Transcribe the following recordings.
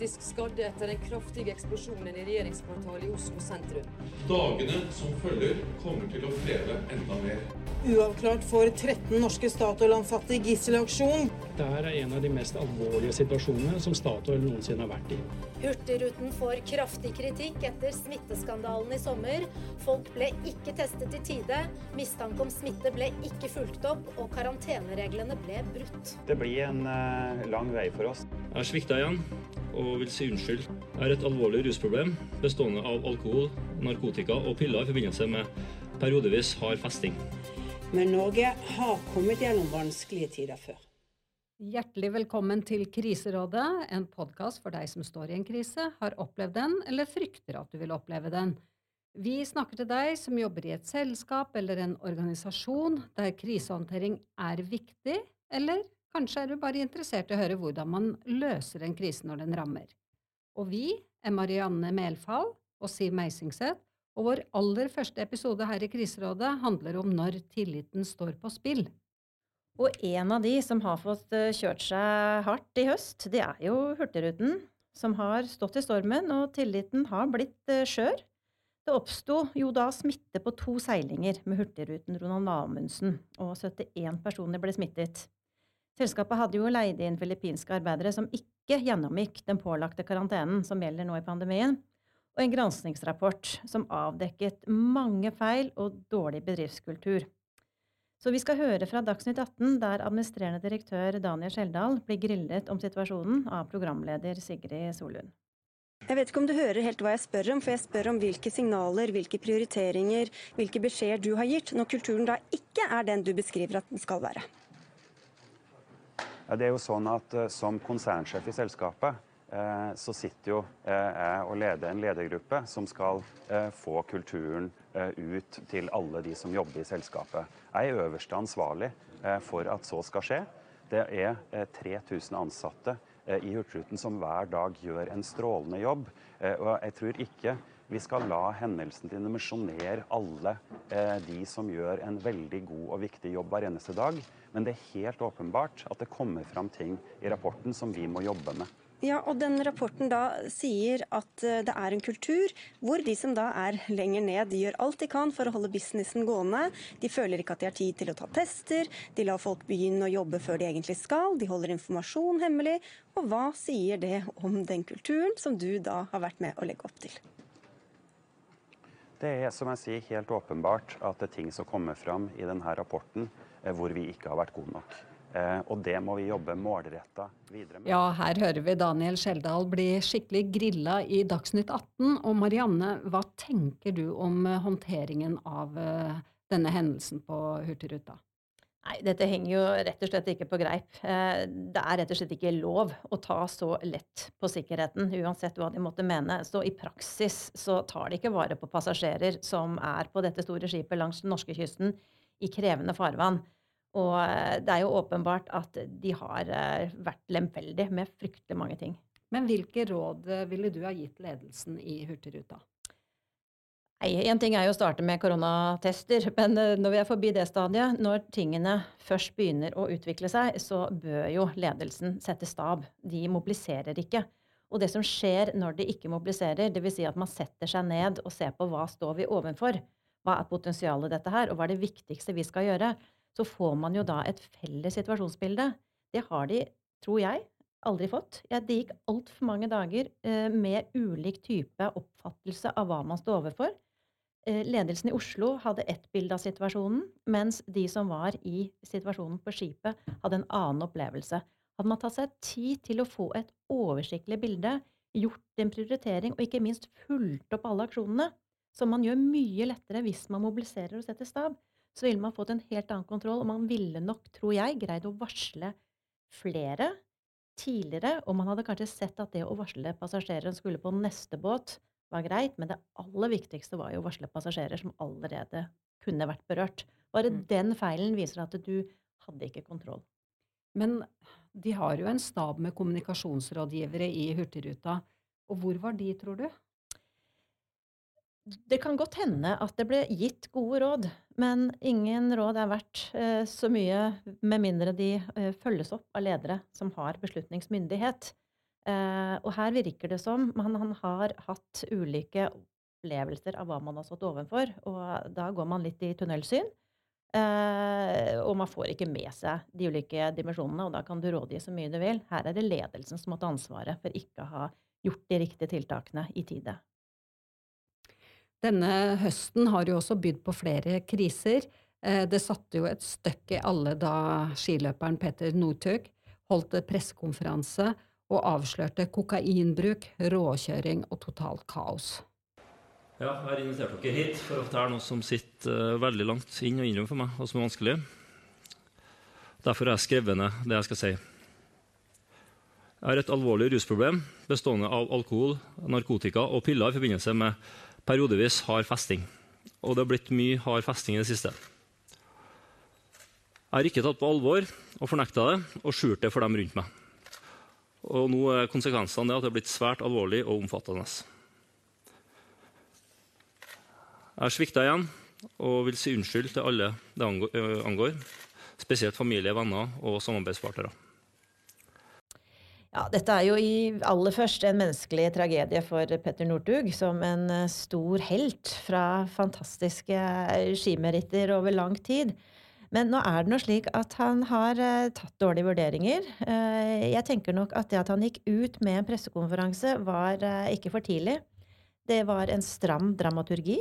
kritisk skadde etter den kraftige eksplosjonen i regjeringskvartalet i Oslo sentrum. Dagene som følger, kommer til å kreve enda mer. Uavklart for 13 norske Statoil-ansatte i gisselaksjon. Dette er en av de mest alvorlige situasjonene som Statoil noensinne har vært i. Hurtigruten får kraftig kritikk etter smitteskandalen i sommer. Folk ble ikke testet i tide, mistanke om smitte ble ikke fulgt opp, og karantenereglene ble brutt. Det blir en uh, lang vei for oss. Jeg har svikta igjen og vil si unnskyld. Jeg har et alvorlig rusproblem bestående av alkohol, narkotika og piller i forbindelse med periodevis hard festing. Men Norge har kommet gjennom vanskelige tider før. Hjertelig velkommen til Kriserådet, en podkast for deg som står i en krise, har opplevd den eller frykter at du vil oppleve den. Vi snakker til deg som jobber i et selskap eller en organisasjon der krisehåndtering er viktig, eller kanskje er du bare interessert i å høre hvordan man løser en krise når den rammer. Og vi er Marianne Melfall og Siv Meisingseth, og vår aller første episode her i Kriserådet handler om når tilliten står på spill. Og en av de som har fått eh, kjørt seg hardt i høst, det er jo Hurtigruten, som har stått i stormen, og tilliten har blitt eh, skjør. Det oppsto jo da smitte på to seilinger med Hurtigruten Ronald Amundsen, og 71 personer ble smittet. Selskapet hadde jo leid inn filippinske arbeidere som ikke gjennomgikk den pålagte karantenen som gjelder nå i pandemien, og en granskingsrapport som avdekket mange feil og dårlig bedriftskultur. Så vi skal høre fra Dagsnytt 18, der administrerende direktør Daniel Skjeldal blir grillet om situasjonen av programleder Sigrid Solund. Jeg vet ikke om du hører helt hva jeg spør om, for jeg spør om hvilke signaler, hvilke prioriteringer, hvilke beskjeder du har gitt, når kulturen da ikke er den du beskriver at den skal være. Det er jo sånn at uh, Som konsernsjef i selskapet Eh, så sitter jo eh, jeg og leder en ledergruppe som skal eh, få kulturen ut til alle de som jobber i selskapet. Jeg er øverste ansvarlig for at så skal skje. Det er 3000 ansatte i Hurtigruten som hver dag gjør en strålende jobb. Og jeg tror ikke vi skal la hendelsen dimensjonere alle de som gjør en veldig god og viktig jobb hver eneste dag. Men det er helt åpenbart at det kommer fram ting i rapporten som vi må jobbe med. Ja, og den Rapporten da sier at eh, det er en kultur hvor de som da er lenger ned, de gjør alt de kan for å holde businessen gående. De føler ikke at de har tid til å ta tester, de lar folk begynne å jobbe før de egentlig skal, de holder informasjon hemmelig. Og hva sier det om den kulturen som du da har vært med å legge opp til? Det er som jeg sier, helt åpenbart at det er ting som kommer fram i denne rapporten eh, hvor vi ikke har vært gode nok. Eh, og det må vi jobbe målretta videre med. Ja, her hører vi Daniel Skjeldal bli skikkelig grilla i Dagsnytt 18. Og Marianne, hva tenker du om eh, håndteringen av denne hendelsen på Hurtigruta? Nei, dette henger jo rett og slett ikke på greip. Det er rett og slett ikke lov å ta så lett på sikkerheten, uansett hva de måtte mene. Så i praksis så tar de ikke vare på passasjerer som er på dette store skipet langs den norske kysten i krevende farvann. Og eh, det er jo åpenbart at de har eh, vært lemfeldige med fryktelig mange ting. Men hvilke råd eh, ville du ha gitt ledelsen i Hurtigruta? Én ting er jo å starte med koronatester, men når vi er forbi det stadiet, når tingene først begynner å utvikle seg, så bør jo ledelsen sette stab. De mobiliserer ikke. Og det som skjer når de ikke mobiliserer, dvs. Si at man setter seg ned og ser på hva står vi ovenfor, hva er potensialet dette her, og hva er det viktigste vi skal gjøre, så får man jo da et felles situasjonsbilde. Det har de, tror jeg, aldri fått. Det gikk altfor mange dager eh, med ulik type oppfattelse av hva man står overfor. Eh, ledelsen i Oslo hadde ett bilde av situasjonen, mens de som var i situasjonen på skipet, hadde en annen opplevelse. Hadde man tatt seg tid til å få et oversiktlig bilde, gjort en prioritering og ikke minst fulgt opp alle aksjonene, som man gjør mye lettere hvis man mobiliserer og setter stab, så ville man fått en helt annen kontroll. Og man ville nok, tror jeg, greid å varsle flere tidligere. Og man hadde kanskje sett at det å varsle passasjerer som skulle på neste båt, var greit. Men det aller viktigste var jo å varsle passasjerer som allerede kunne vært berørt. Bare mm. den feilen viser at du hadde ikke kontroll. Men de har jo en stab med kommunikasjonsrådgivere i Hurtigruta. Og hvor var de, tror du? Det kan godt hende at det ble gitt gode råd, men ingen råd er verdt eh, så mye med mindre de eh, følges opp av ledere som har beslutningsmyndighet. Eh, og her virker det som man han har hatt ulike opplevelser av hva man har stått ovenfor, og da går man litt i tunnelsyn. Eh, og man får ikke med seg de ulike dimensjonene, og da kan du rådgi så mye du vil. Her er det ledelsen som har hatt ansvaret for ikke å ha gjort de riktige tiltakene i tide. Denne høsten har jo også bydd på flere kriser. Eh, det satte jo et støkk i alle da skiløperen Petter Northug holdt pressekonferanse og avslørte kokainbruk, råkjøring og totalt kaos. Ja, jeg har invitert dere hit for å fortelle noe som sitter uh, veldig langt inn og innrømme for meg, og som er vanskelig. Derfor har jeg skrevet ned det jeg skal si. Jeg har et alvorlig rusproblem bestående av alkohol, narkotika og piller i forbindelse med periodevis hard festing. Og det har blitt mye hard festing i det siste. Jeg har ikke tatt på alvor og fornekta det og skjult det for dem rundt meg. Og nå er konsekvensene at det er blitt svært alvorlig og omfattende. Jeg har svikta igjen og vil si unnskyld til alle det angår, spesielt familie, venner og samarbeidspartnere. Ja, dette er jo i aller først en menneskelig tragedie for Petter Northug, som en stor helt fra fantastiske skimeritter over lang tid. Men nå er det nå slik at han har uh, tatt dårlige vurderinger. Uh, jeg tenker nok at det at han gikk ut med en pressekonferanse, var uh, ikke for tidlig. Det var en stram dramaturgi.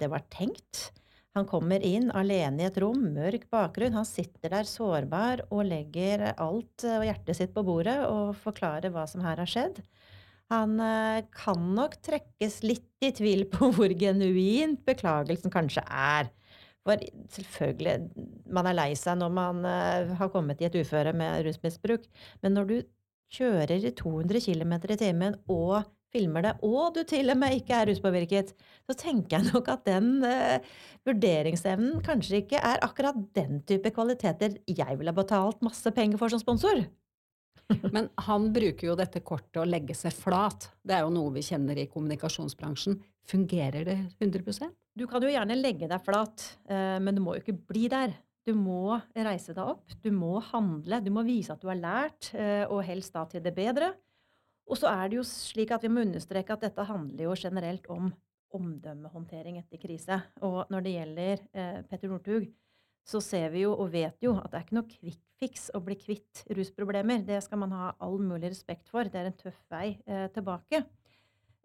det var tenkt. Han kommer inn alene i et rom, mørk bakgrunn. Han sitter der sårbar og legger alt og hjertet sitt på bordet og forklarer hva som her har skjedd. Han kan nok trekkes litt i tvil på hvor genuint beklagelsen kanskje er. For selvfølgelig, man er lei seg når man uh, har kommet i et uføre med rusmisbruk, men når du kjører i 200 km i timen og filmer det, og du til og med ikke er ruspåvirket, så tenker jeg nok at den uh, vurderingsevnen kanskje ikke er akkurat den type kvaliteter jeg ville betalt masse penger for som sponsor. Men han bruker jo dette kortet å legge seg flat. Det er jo noe vi kjenner i kommunikasjonsbransjen. Fungerer det 100 Du kan jo gjerne legge deg flat, eh, men du må jo ikke bli der. Du må reise deg opp, du må handle, du må vise at du har lært, eh, og helst da til det bedre. Og så er det jo slik at vi må understreke at dette handler jo generelt om omdømmehåndtering etter krise. Og når det gjelder eh, Petter Northug, så ser vi jo og vet jo at det er ikke noe quick fix å bli kvitt rusproblemer. Det skal man ha all mulig respekt for. Det er en tøff vei tilbake.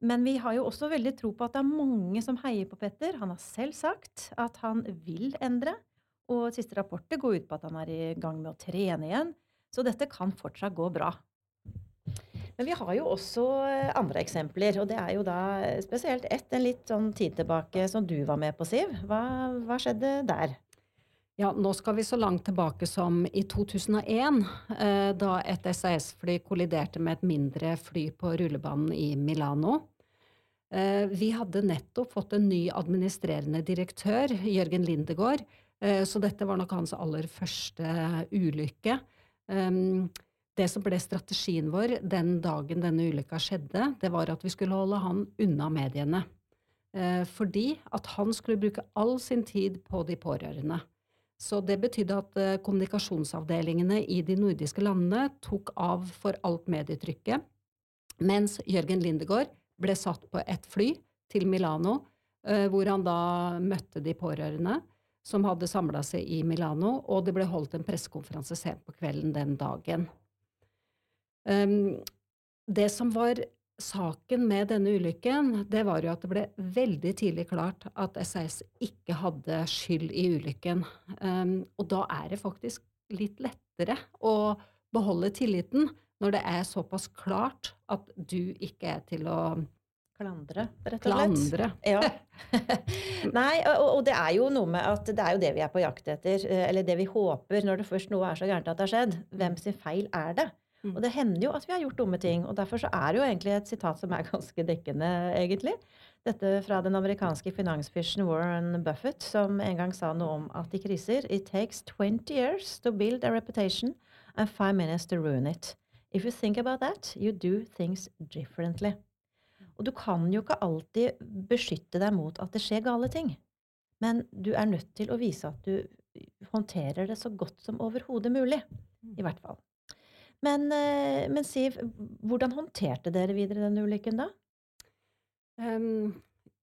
Men vi har jo også veldig tro på at det er mange som heier på Petter. Han har selv sagt at han vil endre. Og siste rapporter går ut på at han er i gang med å trene igjen. Så dette kan fortsatt gå bra. Men vi har jo også eh, andre eksempler, og det er jo da spesielt ett en litt sånn tid tilbake som du var med på, Siv. Hva, hva skjedde der? Ja, nå skal vi så langt tilbake som i 2001, eh, da et SAS-fly kolliderte med et mindre fly på rullebanen i Milano. Eh, vi hadde nettopp fått en ny administrerende direktør, Jørgen Lindegård, eh, så dette var nok hans aller første ulykke. Ehm, det som ble strategien vår den dagen denne ulykka skjedde, det var at vi skulle holde han unna mediene. Fordi at han skulle bruke all sin tid på de pårørende. Så det betydde at eh, kommunikasjonsavdelingene i de nordiske landene tok av for alt medietrykket, mens Jørgen Lindegård ble satt på et fly til Milano, eh, hvor han da møtte de pårørende som hadde samla seg i Milano, og det ble holdt en pressekonferanse sent på kvelden den dagen. Um, det som var saken med denne ulykken, det var jo at det ble veldig tidlig klart at SAS ikke hadde skyld i ulykken. Um, og da er det faktisk litt lettere å beholde tilliten når det er såpass klart at du ikke er til å Klandre, rett og slett. Klandre. Ja. Nei, og, og, det er jo noe med at det er jo det vi er på jakt etter, eh, eller det vi håper når det først noe er så gærent at det har skjedd. Hvem sin feil er det? Mm. Og det hender jo at vi har gjort dumme ting. Og derfor så er det jo egentlig et sitat som er ganske dekkende, egentlig. Dette fra den amerikanske finansfysjen Warren Buffett, som en gang sa noe om at i kriser It takes 20 years to build a reputation and five minutes to ruin it. If you think about that, you do things differently. Og du kan jo ikke alltid beskytte deg mot at det skjer gale ting. Men du er nødt til å vise at du håndterer det så godt som overhodet mulig. I hvert fall. Men, eh, men Siv, hvordan håndterte dere videre den ulykken da? Um,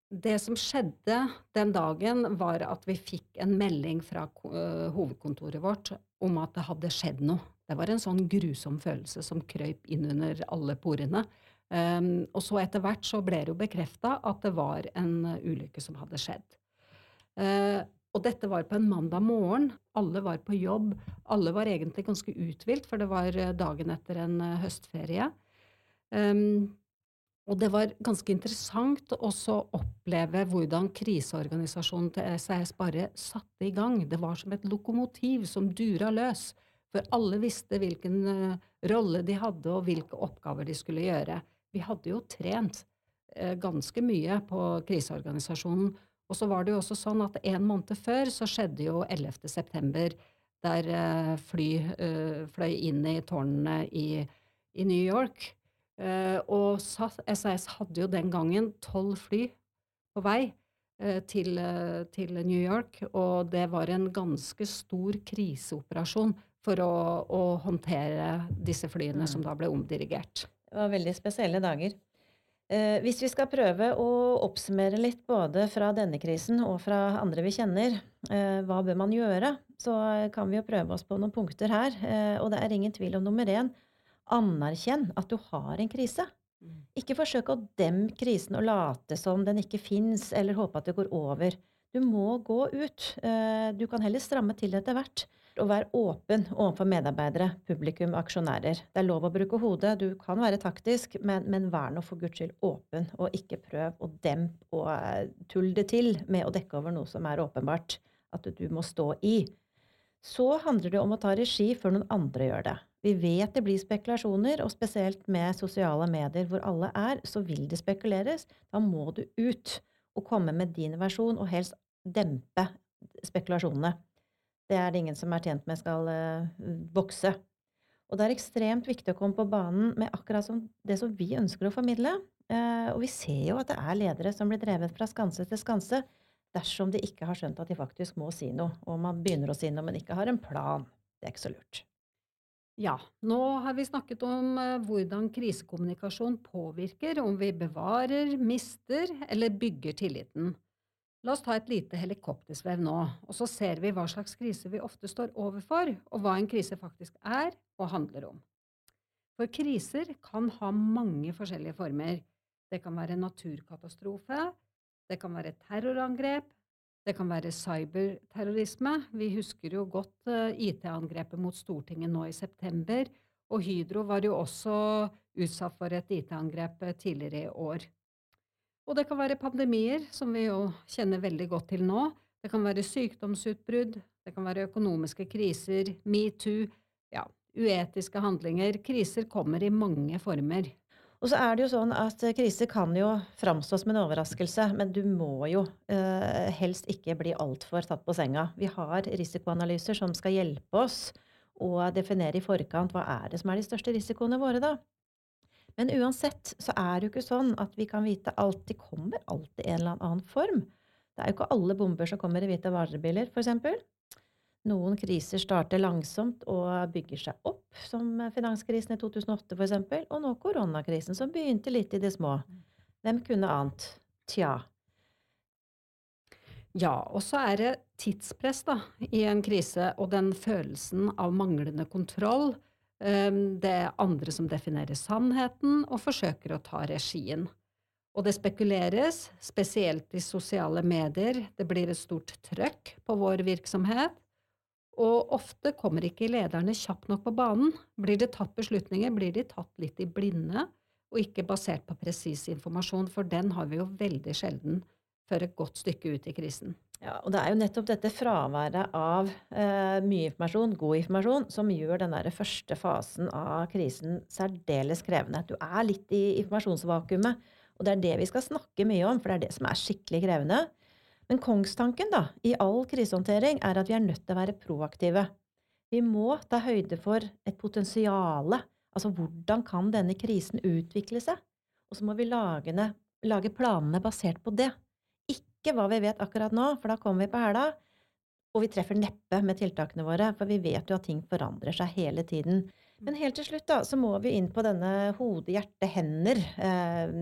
det som skjedde den dagen, var at vi fikk en melding fra uh, hovedkontoret vårt om at det hadde skjedd noe. Det var en sånn grusom følelse som krøyp inn under alle porene. Um, og så etter hvert så ble det jo bekrefta at det var en ulykke som hadde skjedd. Uh, og dette var på en mandag morgen. Alle var på jobb. Alle var egentlig ganske uthvilt, for det var dagen etter en høstferie. Um, og det var ganske interessant også å oppleve hvordan kriseorganisasjonen til SAS bare satte i gang. Det var som et lokomotiv som dura løs, for alle visste hvilken uh, rolle de hadde, og hvilke oppgaver de skulle gjøre. Vi hadde jo trent ganske mye på kriseorganisasjonen. Og så var det jo også sånn at en måned før så skjedde jo 11. september, der uh, fly fløy inn i tårnene i, i New York. Uh, og SAS hadde jo den gangen tolv fly på vei til, til, New York, og det var en ganske stor kriseoperasjon for å, å håndtere disse flyene mm. som da ble omdirigert. Det var veldig spesielle dager. Hvis vi skal prøve å oppsummere litt både fra denne krisen og fra andre vi kjenner, hva bør man gjøre, så kan vi jo prøve oss på noen punkter her. og det er ingen tvil om nummer én Anerkjenn at du har en krise. Mm. Ikke forsøk å demme krisen og late som den ikke fins, eller håpe at det går over. Du må gå ut. Eh, du kan heller stramme til etter hvert. Og være åpen overfor medarbeidere, publikum, aksjonærer. Det er lov å bruke hodet, du kan være taktisk, men, men vær nå for guds skyld åpen, og ikke prøv å dempe og eh, tulle det til med å dekke over noe som er åpenbart at du må stå i. Så handler det om å ta regi før noen andre gjør det. Vi vet det blir spekulasjoner, og spesielt med sosiale medier hvor alle er, så vil det spekuleres. Da må du ut og komme med din versjon, og helst dempe spekulasjonene. Det er det ingen som er tjent med skal uh, vokse. Og det er ekstremt viktig å komme på banen med akkurat som det som vi ønsker å formidle. Uh, og vi ser jo at det er ledere som blir drevet fra skanse til skanse dersom de ikke har skjønt at de faktisk må si noe, og man begynner å si noe, men ikke har en plan. Det er ikke så lurt. Ja, nå har vi snakket om uh, hvordan krisekommunikasjon påvirker om vi bevarer, mister eller bygger tilliten. La oss ta et lite helikoptersvev nå, og så ser vi hva slags krise vi ofte står overfor, og hva en krise faktisk er og handler om. For kriser kan ha mange forskjellige former. Det kan være naturkatastrofe, det kan være terrorangrep, det kan være cyberterrorisme. Vi husker jo godt uh, IT-angrepet mot Stortinget nå i september. Og Hydro var jo også utsatt for et IT-angrep eh, tidligere i år. Og det kan være pandemier, som vi jo kjenner veldig godt til nå. Det kan være sykdomsutbrudd, det kan være økonomiske kriser, metoo, ja, uetiske handlinger. Kriser kommer i mange former. Og så er det jo sånn at kriser kan jo framstå som en overraskelse, men du må jo eh, helst ikke bli altfor tatt på senga. Vi har risikoanalyser som skal hjelpe oss å definere i forkant hva er det som er de største risikoene våre, da. Men uansett så er det jo ikke sånn at vi kan vite alt. De kommer alltid i en eller annen form. Det er jo ikke alle bomber som kommer i hvite varebiler, f.eks. Noen kriser starter langsomt og bygger seg opp, som finanskrisen i 2008 f.eks., og nå koronakrisen, som begynte litt i det små. Hvem kunne ant? Tja. Ja, og så er det tidspress da, i en krise, og den følelsen av manglende kontroll. Ehm, det er andre som definerer sannheten og forsøker å ta regien. Og det spekuleres, spesielt i sosiale medier. Det blir et stort trøkk på vår virksomhet. Og ofte kommer ikke lederne kjapt nok på banen. Blir det tatt beslutninger, blir de tatt litt i blinde, og ikke basert på presis informasjon, for den har vi jo veldig sjelden før et godt stykke ut i krisen. Ja, og det er jo nettopp dette fraværet av eh, mye informasjon, god informasjon, som gjør den der første fasen av krisen særdeles krevende. Du er litt i informasjonsvakuumet, og det er det vi skal snakke mye om, for det er det som er skikkelig krevende. Men kongstanken da, i all krisehåndtering er at vi er nødt til å være proaktive. Vi må ta høyde for et potensiale. Altså hvordan kan denne krisen utvikle seg? Og så må vi lage, lage planene basert på det. Ikke hva vi vet akkurat nå, for da kommer vi på hæla. Og vi treffer neppe med tiltakene våre, for vi vet jo at ting forandrer seg hele tiden. Men helt til slutt da, så må vi inn på denne hode, hjerte, hender. Eh,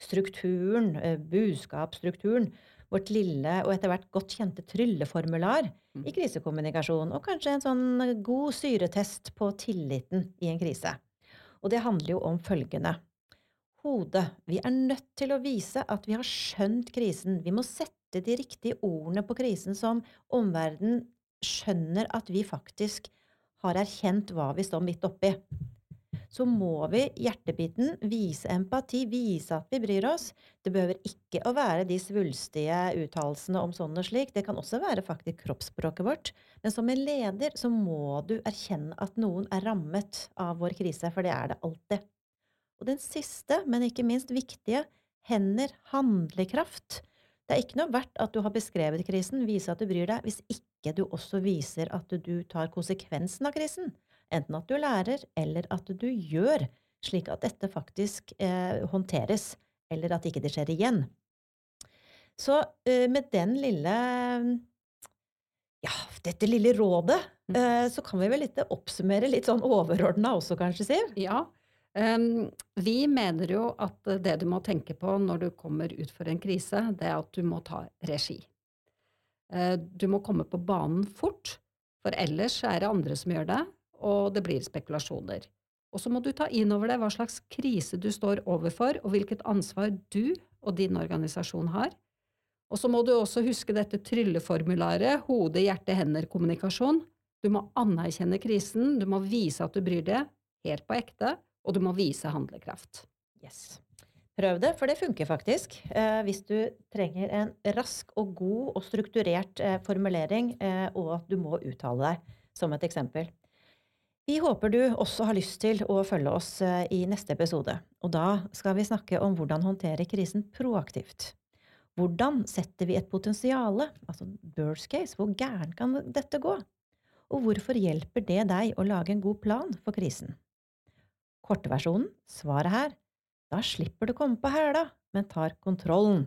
strukturen, eh, budskapsstrukturen. Vårt lille og etter hvert godt kjente trylleformular i krisekommunikasjon. Og kanskje en sånn god syretest på tilliten i en krise. Og det handler jo om følgende. Hodet. Vi er nødt til å vise at vi har skjønt krisen. Vi må sette de riktige ordene på krisen som omverdenen skjønner at vi faktisk har erkjent hva vi står midt oppi. Så må vi hjertebiten vise empati, vise at vi bryr oss. Det behøver ikke å være de svulstige uttalelsene om sånn og slik. Det kan også være faktisk kroppsspråket vårt. Men som en leder så må du erkjenne at noen er rammet av vår krise, for det er det alltid. Og den siste, men ikke minst viktige, hender, handlekraft. Det er ikke noe verdt at du har beskrevet krisen, vise at du bryr deg, hvis ikke du også viser at du tar konsekvensen av krisen. Enten at du lærer, eller at du gjør, slik at dette faktisk eh, håndteres, eller at ikke det skjer igjen. Så eh, med den lille ja, dette lille rådet, eh, så kan vi vel litt oppsummere litt sånn overordna også, kanskje, Siv? Ja. Um, vi mener jo at det du må tenke på når du kommer ut for en krise, det er at du må ta regi. Uh, du må komme på banen fort, for ellers er det andre som gjør det, og det blir spekulasjoner. Og så må du ta inn over deg hva slags krise du står overfor, og hvilket ansvar du og din organisasjon har. Og så må du også huske dette trylleformularet hode, hjerte, hender, kommunikasjon. Du må anerkjenne krisen, du må vise at du bryr deg, helt på ekte, og du må vise handlekraft. Yes. Prøv det, for det funker faktisk. Eh, hvis du trenger en rask og god og strukturert eh, formulering, eh, og at du må uttale deg, som et eksempel. Vi håper du også har lyst til å følge oss eh, i neste episode. Og da skal vi snakke om hvordan håndtere krisen proaktivt. Hvordan setter vi et potensiale, altså burst case, hvor gæren kan dette gå? Og hvorfor hjelper det deg å lage en god plan for krisen? Kortversjonen, svaret her, da slipper du komme på hæla, men tar kontrollen.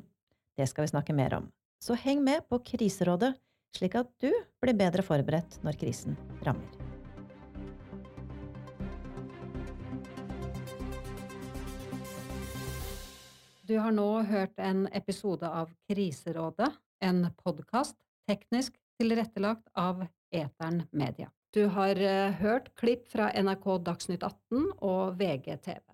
Det skal vi snakke mer om. Så heng med på Kriserådet, slik at du blir bedre forberedt når krisen rammer. Du har nå hørt en episode av Kriserådet, en podkast teknisk tilrettelagt av Etern Media. Du har hørt klipp fra NRK Dagsnytt 18 og VGTV.